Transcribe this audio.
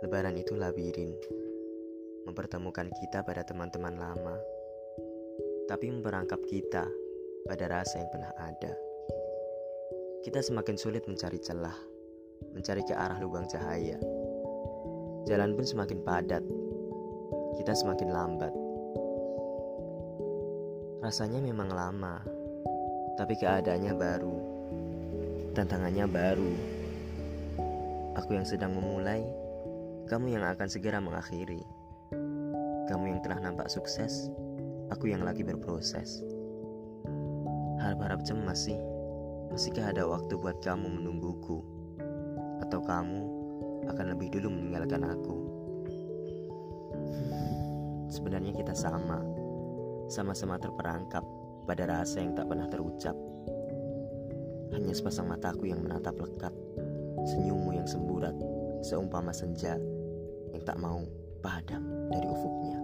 Lebaran itu labirin, mempertemukan kita pada teman-teman lama, tapi memperangkap kita pada rasa yang pernah ada. Kita semakin sulit mencari celah, mencari ke arah lubang cahaya. Jalan pun semakin padat, kita semakin lambat. Rasanya memang lama, tapi keadaannya baru, tantangannya baru. Aku yang sedang memulai kamu yang akan segera mengakhiri. Kamu yang telah nampak sukses, aku yang lagi berproses. Harap-harap cemas sih, masihkah ada waktu buat kamu menungguku? Atau kamu akan lebih dulu meninggalkan aku? Sebenarnya kita sama, sama-sama terperangkap pada rasa yang tak pernah terucap. Hanya sepasang mataku yang menatap lekat, senyummu yang semburat, seumpama senja yang tak mau padam dari ufuknya.